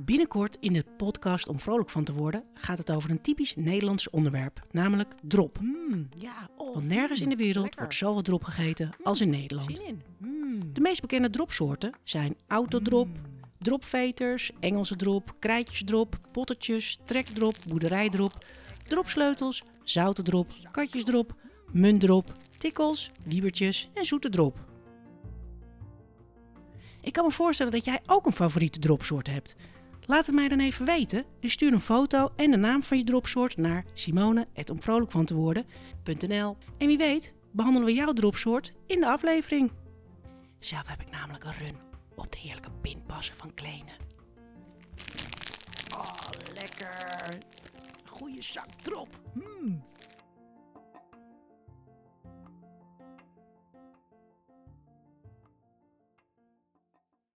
Binnenkort in de podcast Om Vrolijk van te worden gaat het over een typisch Nederlands onderwerp, namelijk drop. Mm, ja, oh, Want nergens in de wereld lekker. wordt zoveel drop gegeten als in Nederland. In. Mm. De meest bekende dropsoorten zijn autodrop, dropveters, Engelse drop, krijtjesdrop, pottetjes, trekdrop, boerderijdrop, dropsleutels, zoute drop, katjesdrop, muntdrop, tikkels, wiebertjes en zoete drop. Ik kan me voorstellen dat jij ook een favoriete dropsoort hebt. Laat het mij dan even weten en stuur een foto en de naam van je dropsoort naar simone.omvrolijkvanteworden.nl En wie weet behandelen we jouw dropsoort in de aflevering. Zelf heb ik namelijk een run op de heerlijke pinpassen van Kleene. Oh, lekker. Goeie zak drop. Mm.